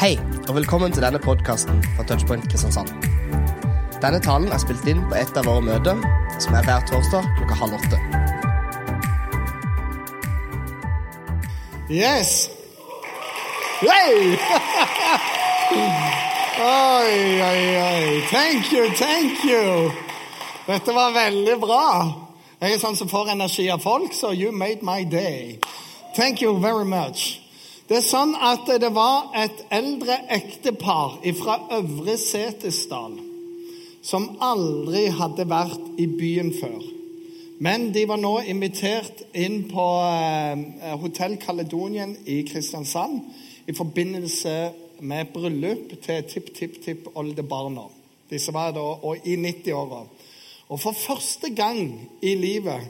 Hei, og velkommen til denne podkasten fra Touchpoint Kristiansand. Denne talen er spilt inn på et av våre møter, som er hver torsdag klokka halv åtte. Yes! Hey! oi, oi, oi. Thank you, thank you. Dette var veldig bra. Jeg er sånn som får energi av folk, så you made my day. Thank you very much. Det er sånn at det var et eldre ektepar fra Øvre Setesdal som aldri hadde vært i byen før. Men de var nå invitert inn på eh, Hotell Caledonien i Kristiansand i forbindelse med bryllup til tipp-tipp-tipp-oldebarna. Disse var da og i 90-åra. Og for første gang i livet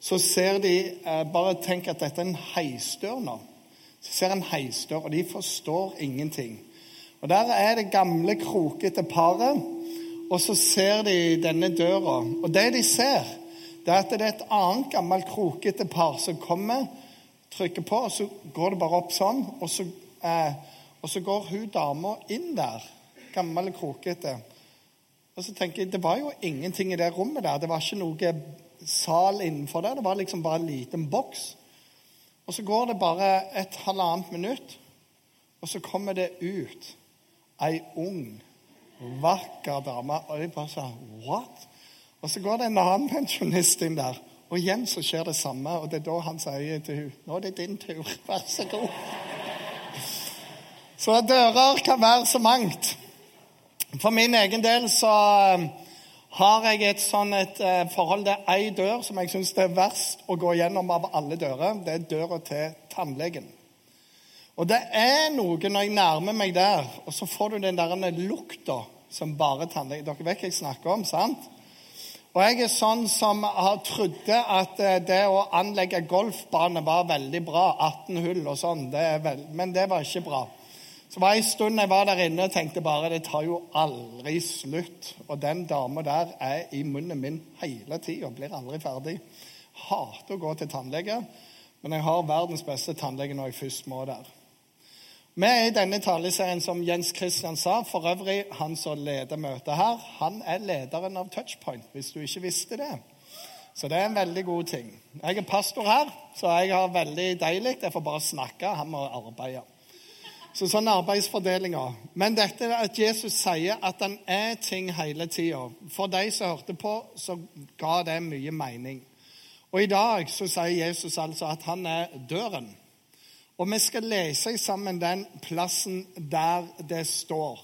så ser de eh, Bare tenk at dette er en heisdør nå. Så ser en heisdør, og de forstår ingenting. Og Der er det gamle, krokete paret, og så ser de denne døra. Og det de ser, det er at det er et annet gammelt, krokete par som kommer, trykker på, og så går det bare opp sånn. Og så, eh, og så går hun dama inn der, gammel, krokete. Og så tenker jeg, Det var jo ingenting i det rommet der. Det var ikke noe sal innenfor der. Det var liksom bare en liten boks. Og så går det bare et halvannet minutt, og så kommer det ut ei ung, vakker dame. Og de bare sa What? Og så går det en annen pensjonist inn der. Og igjen så skjer det samme. Og det er da han sier til henne Nå er det din tur. Vær så god. Så dører kan være så mangt. For min egen del så har jeg et sånn et eh, forhold til ei dør som jeg syns er verst å gå gjennom av alle dører. Det er døra til tannlegen. Og det er noe når jeg nærmer meg der, og så får du den der lukta som bare tannlegen Dere vet hva jeg snakker om, sant? Og jeg er sånn som har trodde at eh, det å anlegge golfbane var veldig bra. 18 hull og sånn. Men det var ikke bra. Så var en stund jeg var der inne og tenkte bare det tar jo aldri slutt. Og den dama der er i munnen min hele tida, blir aldri ferdig. Hater å gå til tannlege, men jeg har verdens beste tannlege når jeg først må der. Vi er i denne taleserien som Jens Christian sa. For øvrig, han som leder møtet her, han er lederen av Touchpoint, hvis du ikke visste det. Så det er en veldig god ting. Jeg er pastor her, så jeg har veldig deilig. Jeg får bare snakke, han må arbeide. Så sånn arbeidsfordelinga. Men dette at Jesus sier at han er ting hele tida For de som hørte på, så ga det mye mening. Og i dag så sier Jesus altså at han er døren. Og vi skal lese sammen den plassen der det står.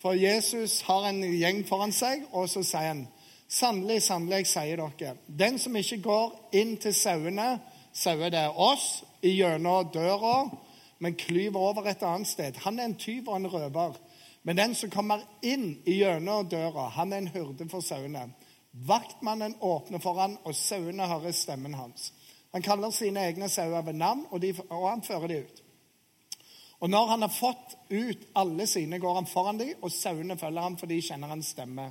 For Jesus har en gjeng foran seg, og så sier han Sannelig, sannelig, sier dere, den som ikke går inn til sauene, sauer det er oss, gjennom døra men klyver over et annet sted. Han er en tyv og en røver. Men den som kommer inn gjennom døra, han er en hyrde for sauene. Vaktmannen åpner for han, og sauene hører stemmen hans. Han kaller sine egne sauer ved navn, og, de, og han fører dem ut. Og når han har fått ut alle sine, går han foran dem, og sauene følger ham, for de kjenner hans stemme.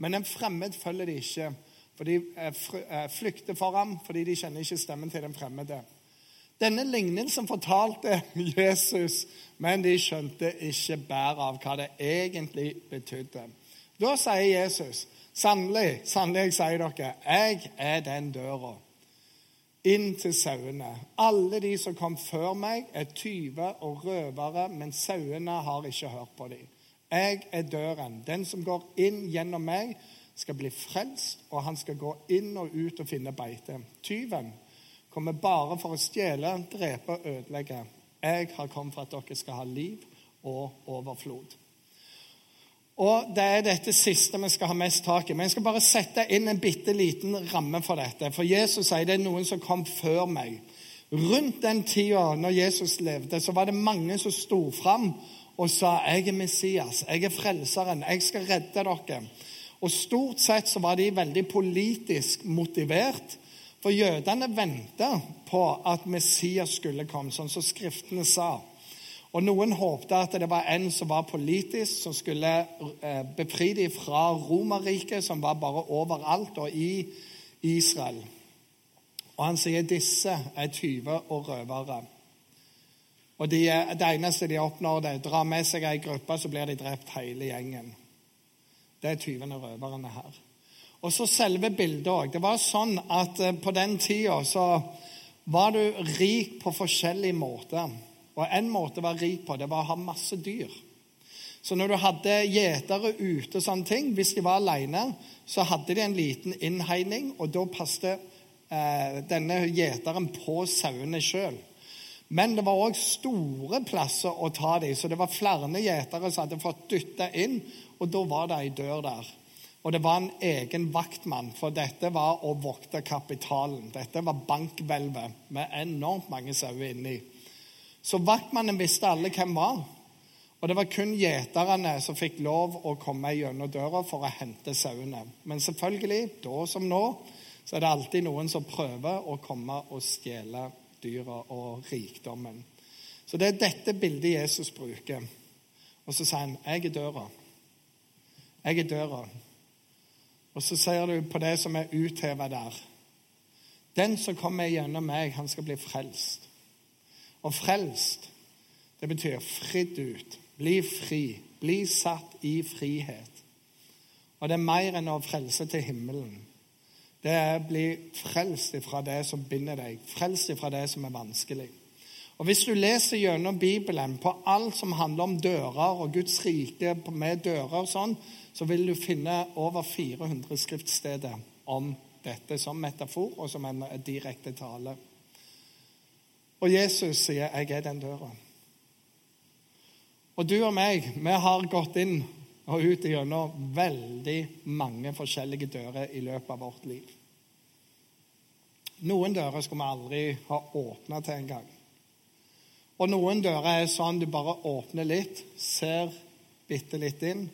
Men en fremmed følger de ikke, for de eh, eh, flykter for ham fordi de kjenner ikke stemmen til den fremmede. Denne lignelsen fortalte Jesus, men de skjønte ikke bæret av hva det egentlig betydde. Da sier Jesus, sannelig, sannelig, sier dere, jeg er den døra inn til sauene. Alle de som kom før meg, er tyver og røvere, men sauene har ikke hørt på dem. Jeg er døren. Den som går inn gjennom meg, skal bli frelst, og han skal gå inn og ut og finne beite. Tyven kommer bare for å stjele, drepe og ødelegge. Jeg har kommet for at dere skal ha liv og overflod. Og Det er dette siste vi skal ha mest tak i. Men jeg skal bare sette inn en bitte liten ramme for dette. For Jesus sier det er noen som kom før meg. Rundt den tida når Jesus levde, så var det mange som sto fram og sa jeg er Messias, jeg er frelseren, jeg skal redde dere. Og Stort sett så var de veldig politisk motivert. For jødene venta på at Messias skulle komme, sånn som Skriftene sa. Og Noen håpte at det var en som var politisk, som skulle eh, befri dem fra Romerriket, som var bare overalt og i Israel. Og han sier disse er tyver og røvere. Og de, det eneste de oppnår, det er å dra med seg ei gruppe, så blir de drept hele gjengen. Det er tyvene og røverne her. Og så selve bildet òg. Det var sånn at eh, på den tida så var du rik på forskjellige måter. Og en måte være rik på, det var å ha masse dyr. Så når du hadde gjetere ute, og sånne ting, hvis de var alene, så hadde de en liten innhegning, og da passet eh, denne gjeteren på sauene sjøl. Men det var òg store plasser å ta dem, så det var flere gjetere som hadde fått dytta inn, og da var det ei dør der. Og det var en egen vaktmann, for dette var å vokte kapitalen. Dette var bankhvelvet med enormt mange sauer inni. Så vaktmannen visste alle hvem var. Og det var kun gjeterne som fikk lov å komme gjennom døra for å hente sauene. Men selvfølgelig, da som nå, så er det alltid noen som prøver å komme og stjele dyra og rikdommen. Så det er dette bildet Jesus bruker. Og så sier han, 'Jeg er døra'. Jeg er døra. Og så sier du på det som er utheva der Den som kommer gjennom meg, han skal bli frelst. Og frelst, det betyr fridd ut. Bli fri. Bli satt i frihet. Og det er mer enn å frelse til himmelen det er å bli frelst fra det som binder deg, frelst fra det som er vanskelig. Og Hvis du leser gjennom Bibelen på alt som handler om dører og Guds rike med dører, og sånn, så vil du finne over 400 skriftsteder om dette som metafor og som en direkte tale. Og Jesus sier, 'Jeg er den døra'. Og du og meg, vi har gått inn og ut gjennom veldig mange forskjellige dører i løpet av vårt liv. Noen dører skulle vi aldri ha åpna til engang. Og noen dører er sånn du bare åpner litt, ser bitte litt inn,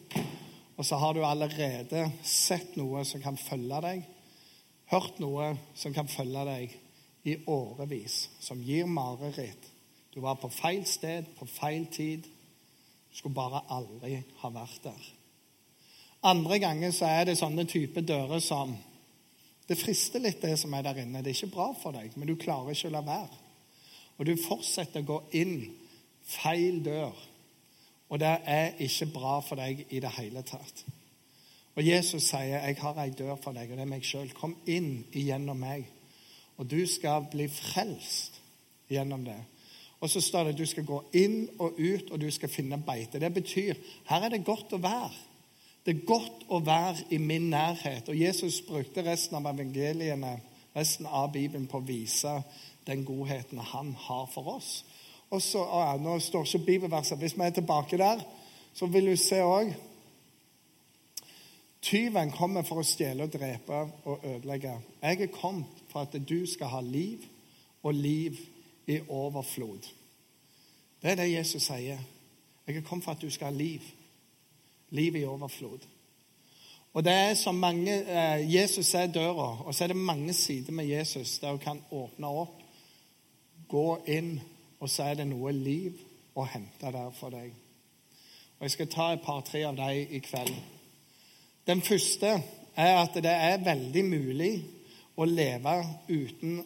og så har du allerede sett noe som kan følge deg, hørt noe som kan følge deg i årevis, som gir mareritt. Du var på feil sted, på feil tid skulle bare aldri ha vært der. Andre ganger så er det sånne type dører som Det frister litt, det som er der inne. Det er ikke bra for deg, men du klarer ikke å la være. Og du fortsetter å gå inn feil dør. Og det er ikke bra for deg i det hele tatt. Og Jesus sier, 'Jeg har ei dør for deg, og det er meg sjøl. Kom inn igjennom meg.' Og du skal bli frelst gjennom det. Og så står det at du skal gå inn og ut, og du skal finne beite. Det betyr her er det godt å være. Det er godt å være i min nærhet. Og Jesus brukte resten av evangeliene, resten av Bibelen, på å vise den godheten han har for oss. Og så, ja, Nå står ikke bibelverset. Hvis vi er tilbake der, så vil du se òg Tyven kommer for å stjele og drepe og ødelegge. Jeg er kommet for at du skal ha liv, og liv i overflod. Det er det Jesus sier. Jeg er kommet for at du skal ha liv. Liv i overflod. Og det er som mange, eh, Jesus er døra, og så er det mange sider med Jesus der du kan åpne opp, gå inn, og så er det noe liv å hente der for deg. Og Jeg skal ta et par-tre av dem i kveld. Den første er at det er veldig mulig å leve uten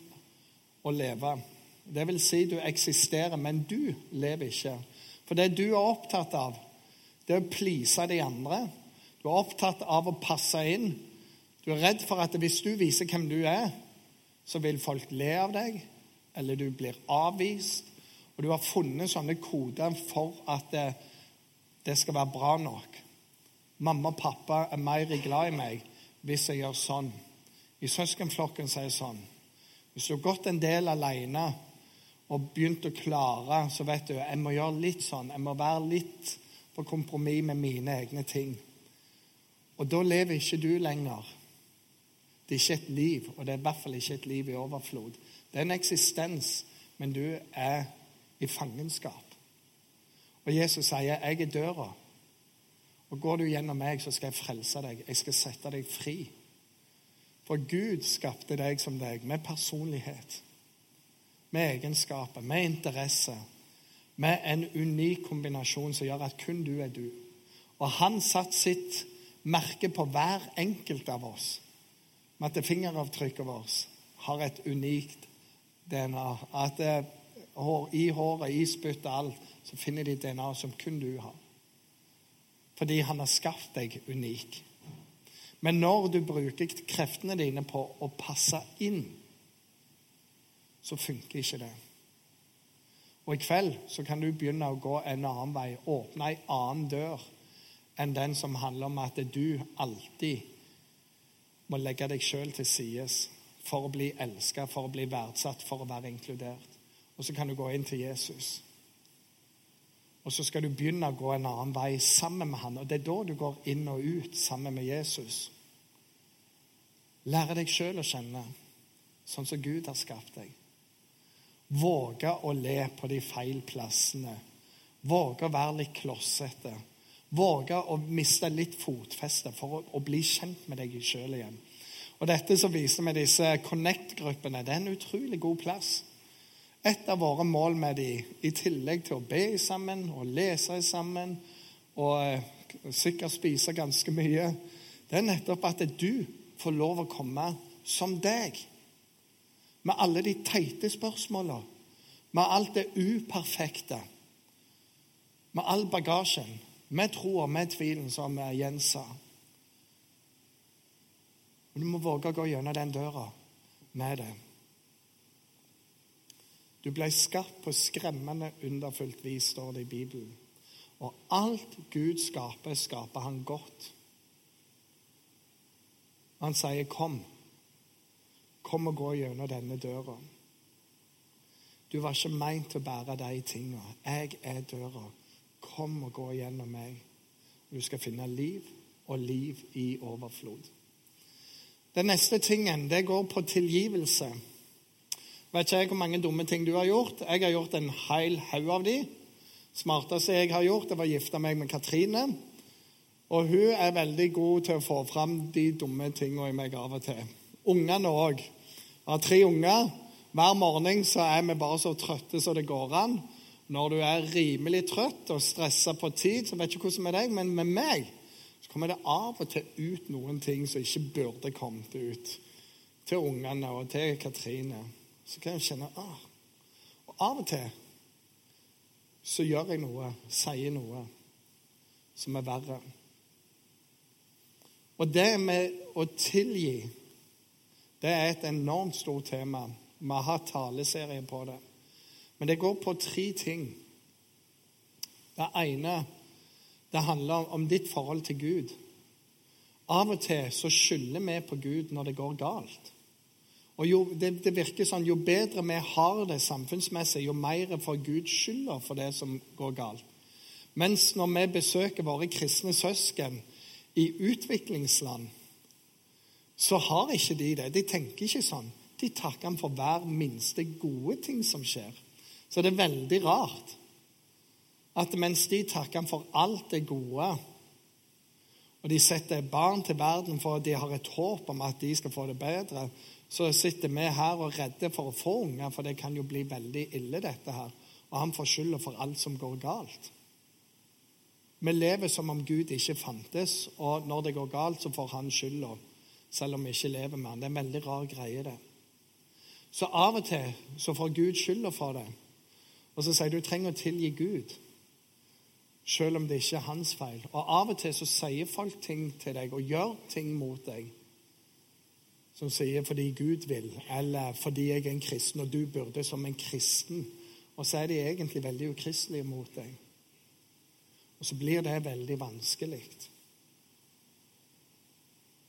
å leve. Det vil si du eksisterer, men du lever ikke. For det du er opptatt av, det er å please de andre. Du er opptatt av å passe inn. Du er redd for at hvis du viser hvem du er, så vil folk le av deg, eller du blir avvist. Og du har funnet sånne koder for at det, det skal være bra nok. Mamma og pappa er mer glad i meg hvis jeg gjør sånn. I søskenflokken sier jeg sånn. Hvis du har gått en del alene og begynt å klare, så vet du jeg må gjøre litt sånn. Jeg må være litt på kompromiss med mine egne ting. Og da lever ikke du lenger. Det er ikke et liv, og det er i hvert fall ikke et liv i overflod. Det er en eksistens, men du er i fangenskap. Og Jesus sier, 'Jeg er døra'. Og går du gjennom meg, så skal jeg frelse deg. Jeg skal sette deg fri. For Gud skapte deg som deg, med personlighet med egenskaper, med interesse, med en unik kombinasjon som gjør at kun du er du. Og han satte sitt merke på hver enkelt av oss, med at fingeravtrykket vårt har et unikt DNA. At hår, i håret, i spyttet, alt, så finner de DNA som kun du har. Fordi han har skapt deg unik. Men når du bruker kreftene dine på å passe inn, så funker ikke det. Og i kveld så kan du begynne å gå en annen vei, åpne en annen dør enn den som handler om at du alltid må legge deg sjøl til sides for å bli elska, for å bli verdsatt, for å være inkludert. Og så kan du gå inn til Jesus. Og så skal du begynne å gå en annen vei sammen med han. Og det er da du går inn og ut sammen med Jesus. Lære deg sjøl å kjenne, sånn som Gud har skapt deg. Våge å le på de feil plassene. Våge å være litt klossete. Våge å miste litt fotfeste for å, bli kjent med deg sjøl igjen. Og Dette som viser med disse Connect-gruppene, det er en utrolig god plass. Et av våre mål med de, i tillegg til å be sammen og lese sammen og eh, sikkert spise ganske mye, det er nettopp at du får lov å komme som deg. Med alle de teite spørsmåla, med alt det uperfekte, med all bagasjen, med troa, med tvilen, som Jens sa. Du må våge å gå gjennom den døra med det. Du ble skapt på skremmende underfullt vis, står det i Bibelen. Og alt Gud skaper, skaper han godt. Han sier, 'Kom. Kom og gå gjennom denne døra.' Du var ikke meint til å bære de tinga. Jeg er døra. Kom og gå gjennom meg. Du skal finne liv og liv i overflod. Den neste tingen det går på tilgivelse. Vet ikke jeg hvor mange dumme ting du har gjort. Jeg har gjort en hel haug av de. smarteste jeg har gjort, det var å gifte meg med Katrine. Og hun er veldig god til å få fram de dumme tingene i meg av og til. Ungene òg. Jeg har tre unger. Hver morgen så er vi bare så trøtte som det går an. Når du er rimelig trøtt og stressa på tid, så vet ikke hvordan med deg, men med meg så kommer det av og til ut noen ting som ikke burde kommet ut. Til ungene og til Katrine så kan jeg kjenne ah. Og av og til så gjør jeg noe, sier noe, som er verre. Og det med å tilgi, det er et enormt stort tema. Vi har hatt taleserie på det. Men det går på tre ting. Det ene det handler om ditt forhold til Gud. Av og til så skylder vi på Gud når det går galt. Og jo, det, det, virker sånn, jo bedre vi har det samfunnsmessig, jo mer får Gud skylda for det som går galt. Mens når vi besøker våre kristne søsken i utviklingsland, så har ikke de det. De tenker ikke sånn. De takker ham for hver minste gode ting som skjer. Så det er veldig rart at mens de takker ham for alt det gode, og de setter barn til verden for at de har et håp om at de skal få det bedre, så sitter vi her og redder for å få unger, for det kan jo bli veldig ille, dette her. Og han får skylda for alt som går galt. Vi lever som om Gud ikke fantes, og når det går galt, så får han skylda. Selv om vi ikke lever med han. Det er en veldig rar greie, det. Så av og til så får Gud skylda for det. Og så sier du trenger å tilgi Gud, selv om det ikke er hans feil. Og av og til så sier folk ting til deg og gjør ting mot deg som sier 'fordi Gud vil', eller 'fordi jeg er en kristen', og du burde som en kristen. Og så er de egentlig veldig ukristelige mot deg. Og så blir det veldig vanskelig.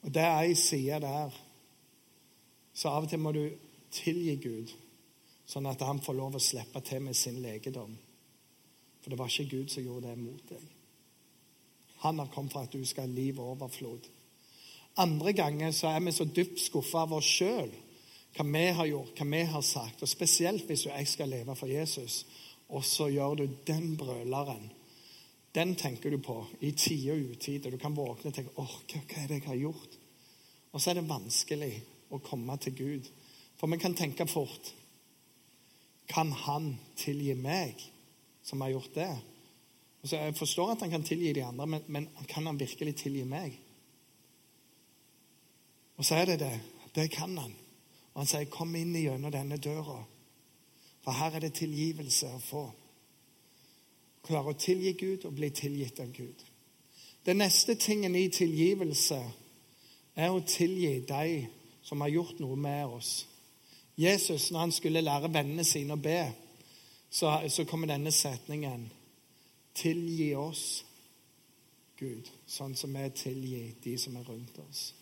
Og det er ei side der. Så av og til må du tilgi Gud, sånn at han får lov å slippe til med sin legedom. For det var ikke Gud som gjorde det mot deg. Han har kommet for at du skal ha liv og overflod. Andre ganger så er vi så dypt skuffa av oss sjøl, hva vi har gjort, hva vi har sagt. Og Spesielt hvis jeg skal leve for Jesus, og så gjør du den brøleren. Den tenker du på i tide og utide. Du kan våkne og tenke åh, hva, hva er det jeg har gjort? Og så er det vanskelig å komme til Gud. For vi kan tenke fort Kan Han tilgi meg, som har gjort det? Og så Jeg forstår at han kan tilgi de andre, men, men kan han virkelig tilgi meg? Og så er det det. Det kan han. Og han sier, 'Kom inn gjennom denne døra'. For her er det tilgivelse å få. Klare å tilgi Gud og bli tilgitt av Gud. Den neste tingen i tilgivelse er å tilgi de som har gjort noe med oss. Jesus, når han skulle lære vennene sine å be, så, så kommer denne setningen Tilgi oss, Gud, sånn som vi tilgir de som er rundt oss.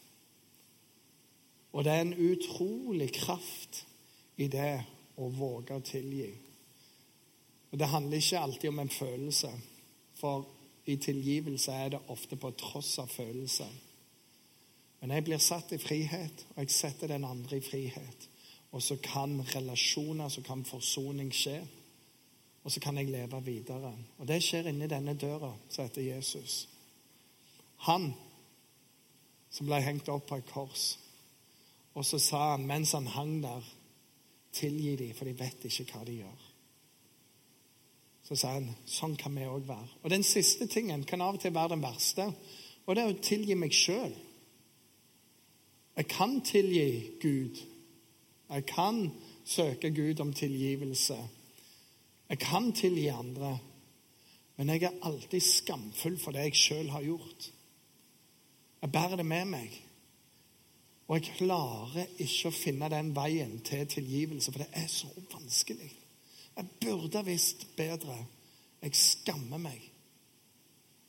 Og det er en utrolig kraft i det å våge å tilgi. Og Det handler ikke alltid om en følelse, for i tilgivelse er det ofte på tross av følelse. Men jeg blir satt i frihet, og jeg setter den andre i frihet. Og så kan relasjoner, så kan forsoning skje. Og så kan jeg leve videre. Og det skjer inni denne døra som heter Jesus. Han som ble hengt opp på et kors. Og så sa han mens han hang der, tilgi dem, for de vet ikke hva de gjør. Så sa han sånn kan vi òg være. Og den siste tingen kan av og til være den verste, og det er å tilgi meg sjøl. Jeg kan tilgi Gud. Jeg kan søke Gud om tilgivelse. Jeg kan tilgi andre. Men jeg er alltid skamfull for det jeg sjøl har gjort. Jeg bærer det med meg. Og jeg klarer ikke å finne den veien til tilgivelse, for det er så vanskelig. Jeg burde visst bedre. Jeg skammer meg.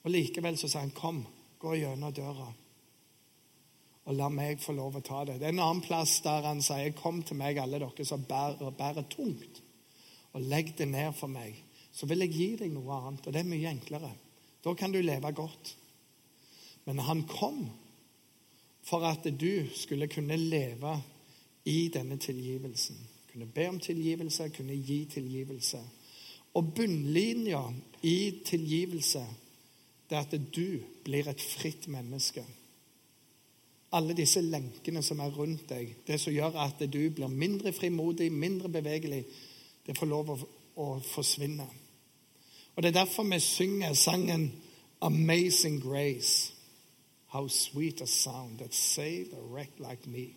Og likevel så sier han, 'Kom, gå gjennom døra.' Og la meg få lov å ta det. Det er en annen plass der han sier, 'Kom til meg, alle dere som bærer, bærer tungt, og legg det ned for meg.' Så vil jeg gi deg noe annet, og det er mye enklere. Da kan du leve godt. Men han kom for at du skulle kunne leve i denne tilgivelsen. Kunne be om tilgivelse, kunne gi tilgivelse. Og bunnlinja i tilgivelse det er at du blir et fritt menneske. Alle disse lenkene som er rundt deg, det som gjør at du blir mindre frimodig, mindre bevegelig, det får lov å, å forsvinne. Og Det er derfor vi synger sangen 'Amazing Grace'. How sweet a sound that saved a wreck like me.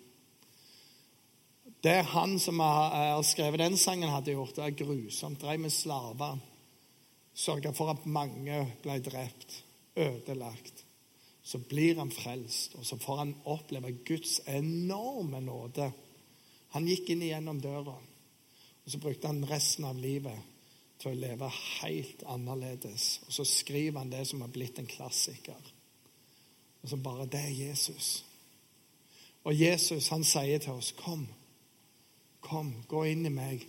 Det han som har, skrevet den sangen, hadde gjort det er grusomt. Drev med slaver. Sørga for at mange ble drept, ødelagt. Så blir han frelst, og så får han oppleve Guds enorme nåde. Han gikk inn igjennom døra, og så brukte han resten av livet til å leve helt annerledes. Og så skriver han det som har blitt en klassiker. Og så bare Det er Jesus. Og Jesus han sier til oss, 'Kom, kom, gå inn i meg.'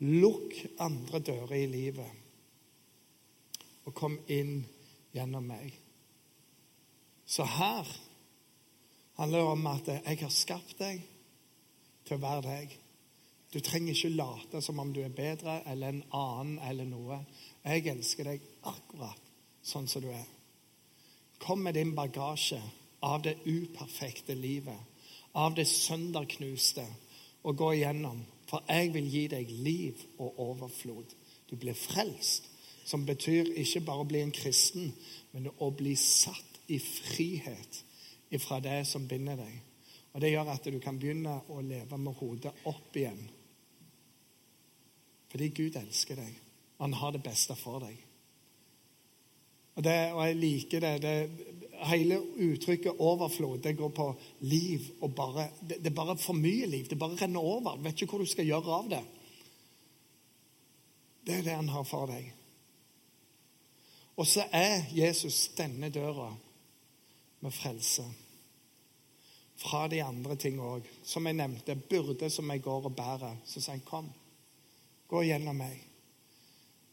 Lukk andre dører i livet, og kom inn gjennom meg. Så her handler det om at jeg har skapt deg til å være deg. Du trenger ikke late som om du er bedre eller en annen eller noe. Jeg elsker deg akkurat sånn som du er. Kom med din bagasje av det uperfekte livet, av det sønderknuste, og gå igjennom. For jeg vil gi deg liv og overflod. Du blir frelst, som betyr ikke bare å bli en kristen, men å bli satt i frihet ifra det som binder deg. Og Det gjør at du kan begynne å leve med hodet opp igjen. Fordi Gud elsker deg. og Han har det beste for deg. Og, det, og jeg liker det. det. Hele uttrykket 'overflod' det går på liv og bare det, det, er bare for mye liv. Det bare renner over. Du vet ikke hvor du skal gjøre av det. Det er det han har for deg. Og så er Jesus denne døra med frelse. Fra de andre ting òg. Som jeg nevnte, byrde som jeg går og bærer. Så sier han, 'Kom, gå gjennom meg,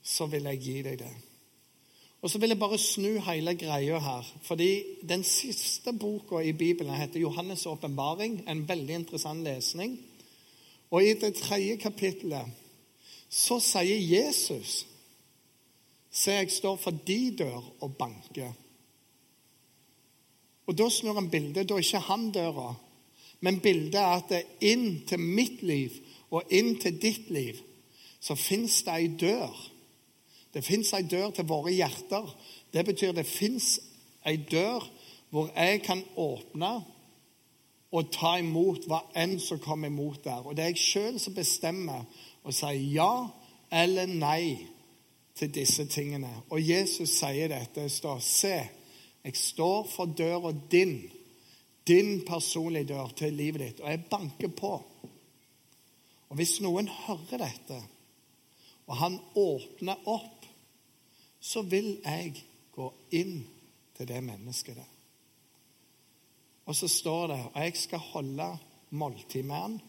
så vil jeg gi deg det'. Og så vil jeg bare snu hele greia her. Fordi den siste boka i Bibelen heter 'Johannes' åpenbaring'. En veldig interessant lesning. Og i det tredje kapittelet så sier Jesus Se, jeg står for de dør og banker. Og Da snur han bildet. Da er ikke han døra, men bildet er at det inn til mitt liv og inn til ditt liv så fins det ei dør det fins ei dør til våre hjerter. Det betyr det fins ei dør hvor jeg kan åpne og ta imot hva enn som kommer imot der. Og Det er jeg sjøl som bestemmer og si ja eller nei til disse tingene. Og Jesus sier dette. Det står, Se, jeg står for døra din, din personlige dør til livet ditt, og jeg banker på. Og hvis noen hører dette, og han åpner opp, så vil jeg gå inn til det mennesket der. Og så står det og jeg skal holde måltid med han.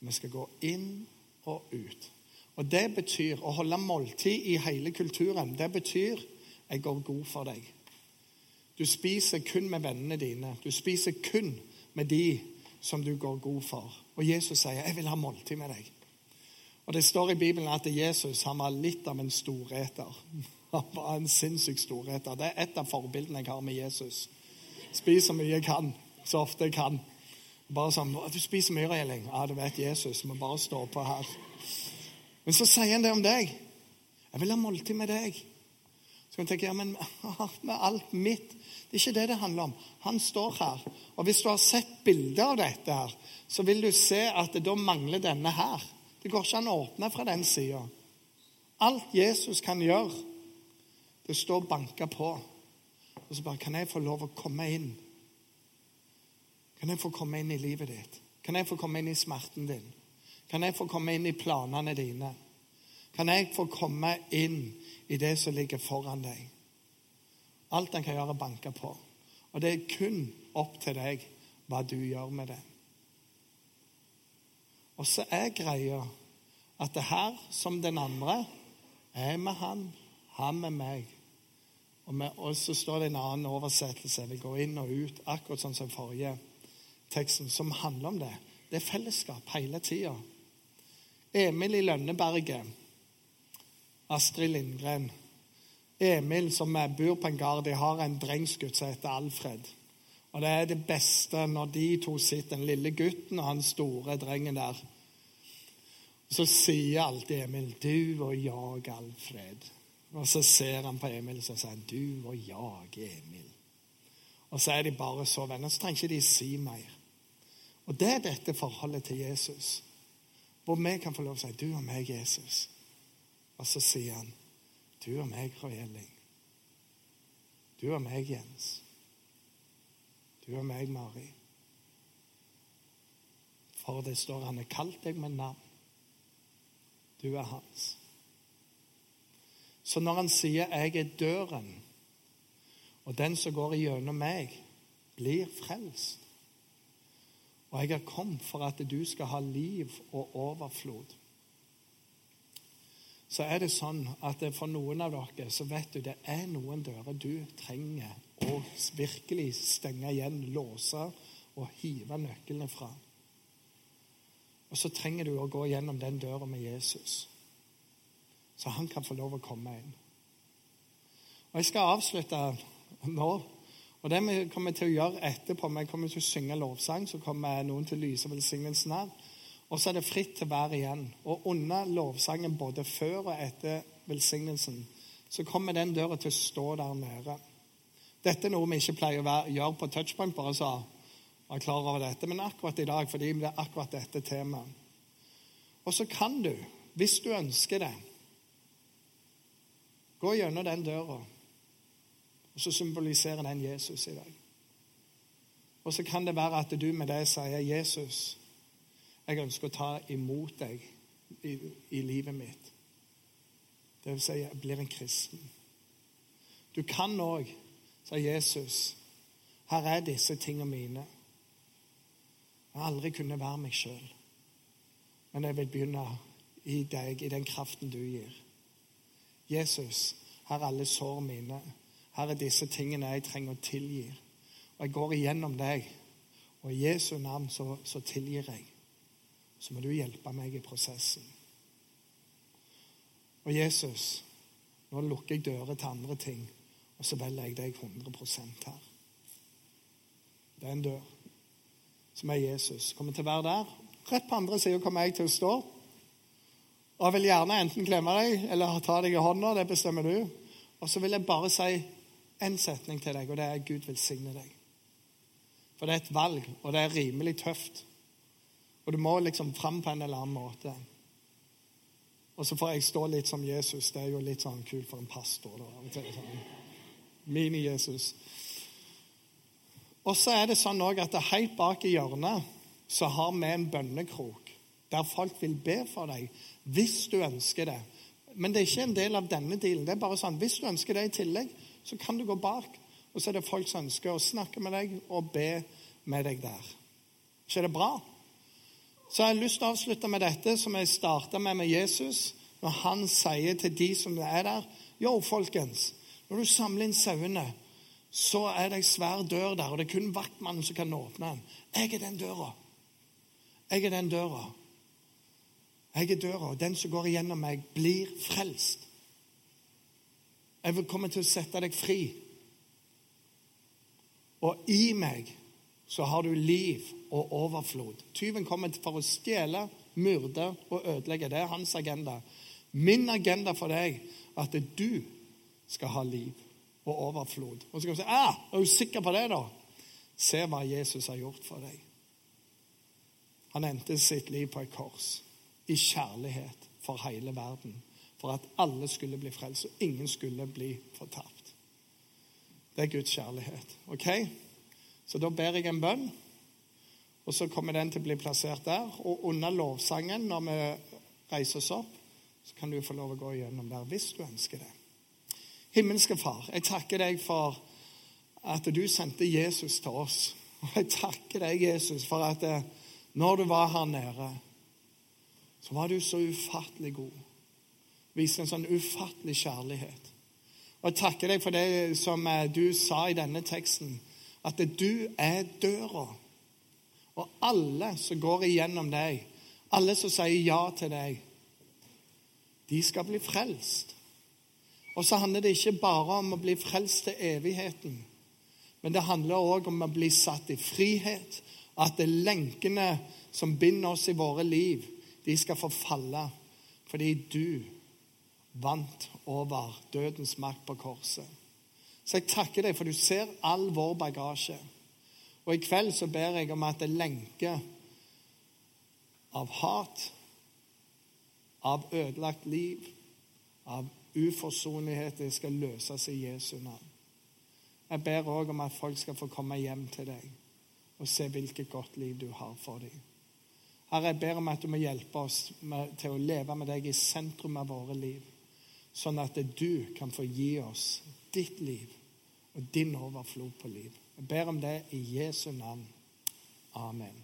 Vi skal gå inn og ut. Og Det betyr å holde måltid i hele kulturen. Det betyr jeg går god for deg. Du spiser kun med vennene dine. Du spiser kun med de som du går god for. Og Jesus sier, 'Jeg vil ha måltid med deg'. Og Det står i Bibelen at Jesus han var litt av en storeter. Han var en sinnssyk storheter. Det er et av forbildene jeg har med Jesus. Spis så mye jeg kan, så ofte jeg kan. Bare sånn 'Du spiser mye, Elling.' Ja, du vet Jesus. Må bare stå på her. Men så sier han det om deg. 'Jeg vil ha måltid med deg.' Så kan du tenke, ja, men med alt mitt Det er ikke det det handler om. Han står her. Og hvis du har sett bilder av dette, her, så vil du se at da mangler denne her. Det går ikke an å åpne fra den sida. Alt Jesus kan gjøre, det står banka på. Og så bare Kan jeg få lov å komme inn? Kan jeg få komme inn i livet ditt? Kan jeg få komme inn i smerten din? Kan jeg få komme inn i planene dine? Kan jeg få komme inn i det som ligger foran deg? Alt han kan gjøre, er banke på. Og det er kun opp til deg hva du gjør med det. Og så er greia at det her, som den andre, er med han, han med meg. Og, med, og så står det en annen oversettelse. Vi går inn og ut, akkurat sånn som forrige teksten, som handler om det. Det er fellesskap hele tida. Emil i Lønneberget. Astrid Lindgren. Emil som bor på en gard, de har en drengsgutt som heter Alfred. Og Det er det beste når de to sitter, den lille gutten og han store drengen der. Så sier alltid Emil 'du og jeg, Alfred'. Og så ser han på Emil og sier han, 'du og jeg, Emil'. Og så er de bare så venner. Så trenger ikke de si mer. Og det er dette forholdet til Jesus. Hvor vi kan få lov til å si 'du og meg, Jesus'. Og så sier han 'du og meg, Roy. Du og meg, Jens. Du og meg, Mari. For det står han har kalt deg med navn. Du er hans. Så når han sier 'jeg er døren', og den som går igjennom meg, blir frelst og jeg har kommet for at du skal ha liv og overflod. Så er det sånn at for noen av dere så vet du det er noen dører du trenger å virkelig stenge igjen, låse og hive nøklene fra. Og så trenger du å gå gjennom den døra med Jesus, så han kan få lov å komme inn. Og Jeg skal avslutte nå og Det vi kommer til å gjøre etterpå, vi kommer til å synge lovsang, så kommer noen til å lyse velsignelsen her. Og så er det fritt til hver igjen. Og under lovsangen, både før og etter velsignelsen, så kommer den døra til å stå der nede. Dette er noe vi ikke pleier å gjøre på touchpoint, bare så var klar over dette. Men akkurat i dag, fordi det er akkurat dette temaet. Og så kan du, hvis du ønsker det, gå gjennom den døra og så symboliserer den Jesus i dag. Og så kan det være at du med det sier, 'Jesus, jeg ønsker å ta imot deg i, i livet mitt.' Det vil si, jeg blir en kristen. Du kan òg, sa Jesus, 'Her er disse tingene mine.' Jeg har aldri kunnet være meg sjøl, men jeg vil begynne i deg, i den kraften du gir. Jesus, her er alle sår mine. Her er disse tingene jeg trenger å tilgi. Og jeg går igjennom deg. Og i Jesu navn så, så tilgir jeg. Så må du hjelpe meg i prosessen. Og Jesus, nå lukker jeg dører til andre ting, og så velger jeg deg 100 her. Det er en dør som er Jesus. Kommer til å være der. Rett på andre sida kommer jeg til å stå. Og jeg vil gjerne enten klemme deg eller ta deg i hånda. Det bestemmer du. Og så vil jeg bare si en setning til deg, og det er 'Gud velsigne deg'. For det er et valg, og det er rimelig tøft. Og du må liksom fram på en eller annen måte. Og så får jeg stå litt som Jesus. Det er jo litt sånn kult for en pastor. Sånn. Mini-Jesus. Og så er det sånn også at det helt bak i hjørnet så har vi en bønnekrok der folk vil be for deg hvis du ønsker det. Men det er ikke en del av denne dealen. Det er bare sånn, Hvis du ønsker det i tillegg, så kan du gå bak. Og så er det folk som ønsker å snakke med deg og be med deg der. ikke er det bra? Så jeg har lyst til å avslutte med dette som jeg starta med med Jesus. Når han sier til de som er der Yo, folkens, når du samler inn sauene, så er det ei svær dør der, og det er kun vaktmannen som kan åpne den. Jeg er den døra. Jeg er den døra. Jeg er døra. og Den som går igjennom meg, blir frelst. Jeg vil komme til å sette deg fri. Og i meg så har du liv og overflod. Tyven kommer for å stjele, myrde og ødelegge. Det er hans agenda. Min agenda for deg er at du skal ha liv og overflod. Og så kan du si ah, 'Er du sikker på det, da?' Se hva Jesus har gjort for deg. Han endte sitt liv på et kors i kjærlighet for hele verden. For at alle skulle bli frelst, og ingen skulle bli fortapt. Det er Guds kjærlighet. ok? Så da ber jeg en bønn, og så kommer den til å bli plassert der. Og under lovsangen, når vi reiser oss opp, så kan du få lov å gå igjennom der hvis du ønsker det. Himmelske Far, jeg takker deg for at du sendte Jesus til oss. Og jeg takker deg, Jesus, for at eh, når du var her nede, så var du så ufattelig god. Viste en sånn ufattelig kjærlighet. Og jeg takker deg for det som eh, du sa i denne teksten at du er døra. Og alle som går igjennom deg, alle som sier ja til deg, de skal bli frelst. Og så handler det ikke bare om å bli frelst til evigheten, men det handler òg om å bli satt i frihet. At det lenkene som binder oss i våre liv, de skal forfalle fordi du vant over dødens makt på korset. Så jeg takker deg, for du ser all vår bagasje. Og i kveld så ber jeg om at det lenke av hat, av ødelagt liv, av uforsonlighet, det skal løses i Jesu navn. Jeg ber òg om at folk skal få komme hjem til deg og se hvilket godt liv du har for dem. Herre, jeg ber om at du må hjelpe oss med, til å leve med deg i sentrum av våre liv, sånn at du kan få gi oss ditt liv og din overflod på liv. Jeg ber om det i Jesu navn. Amen.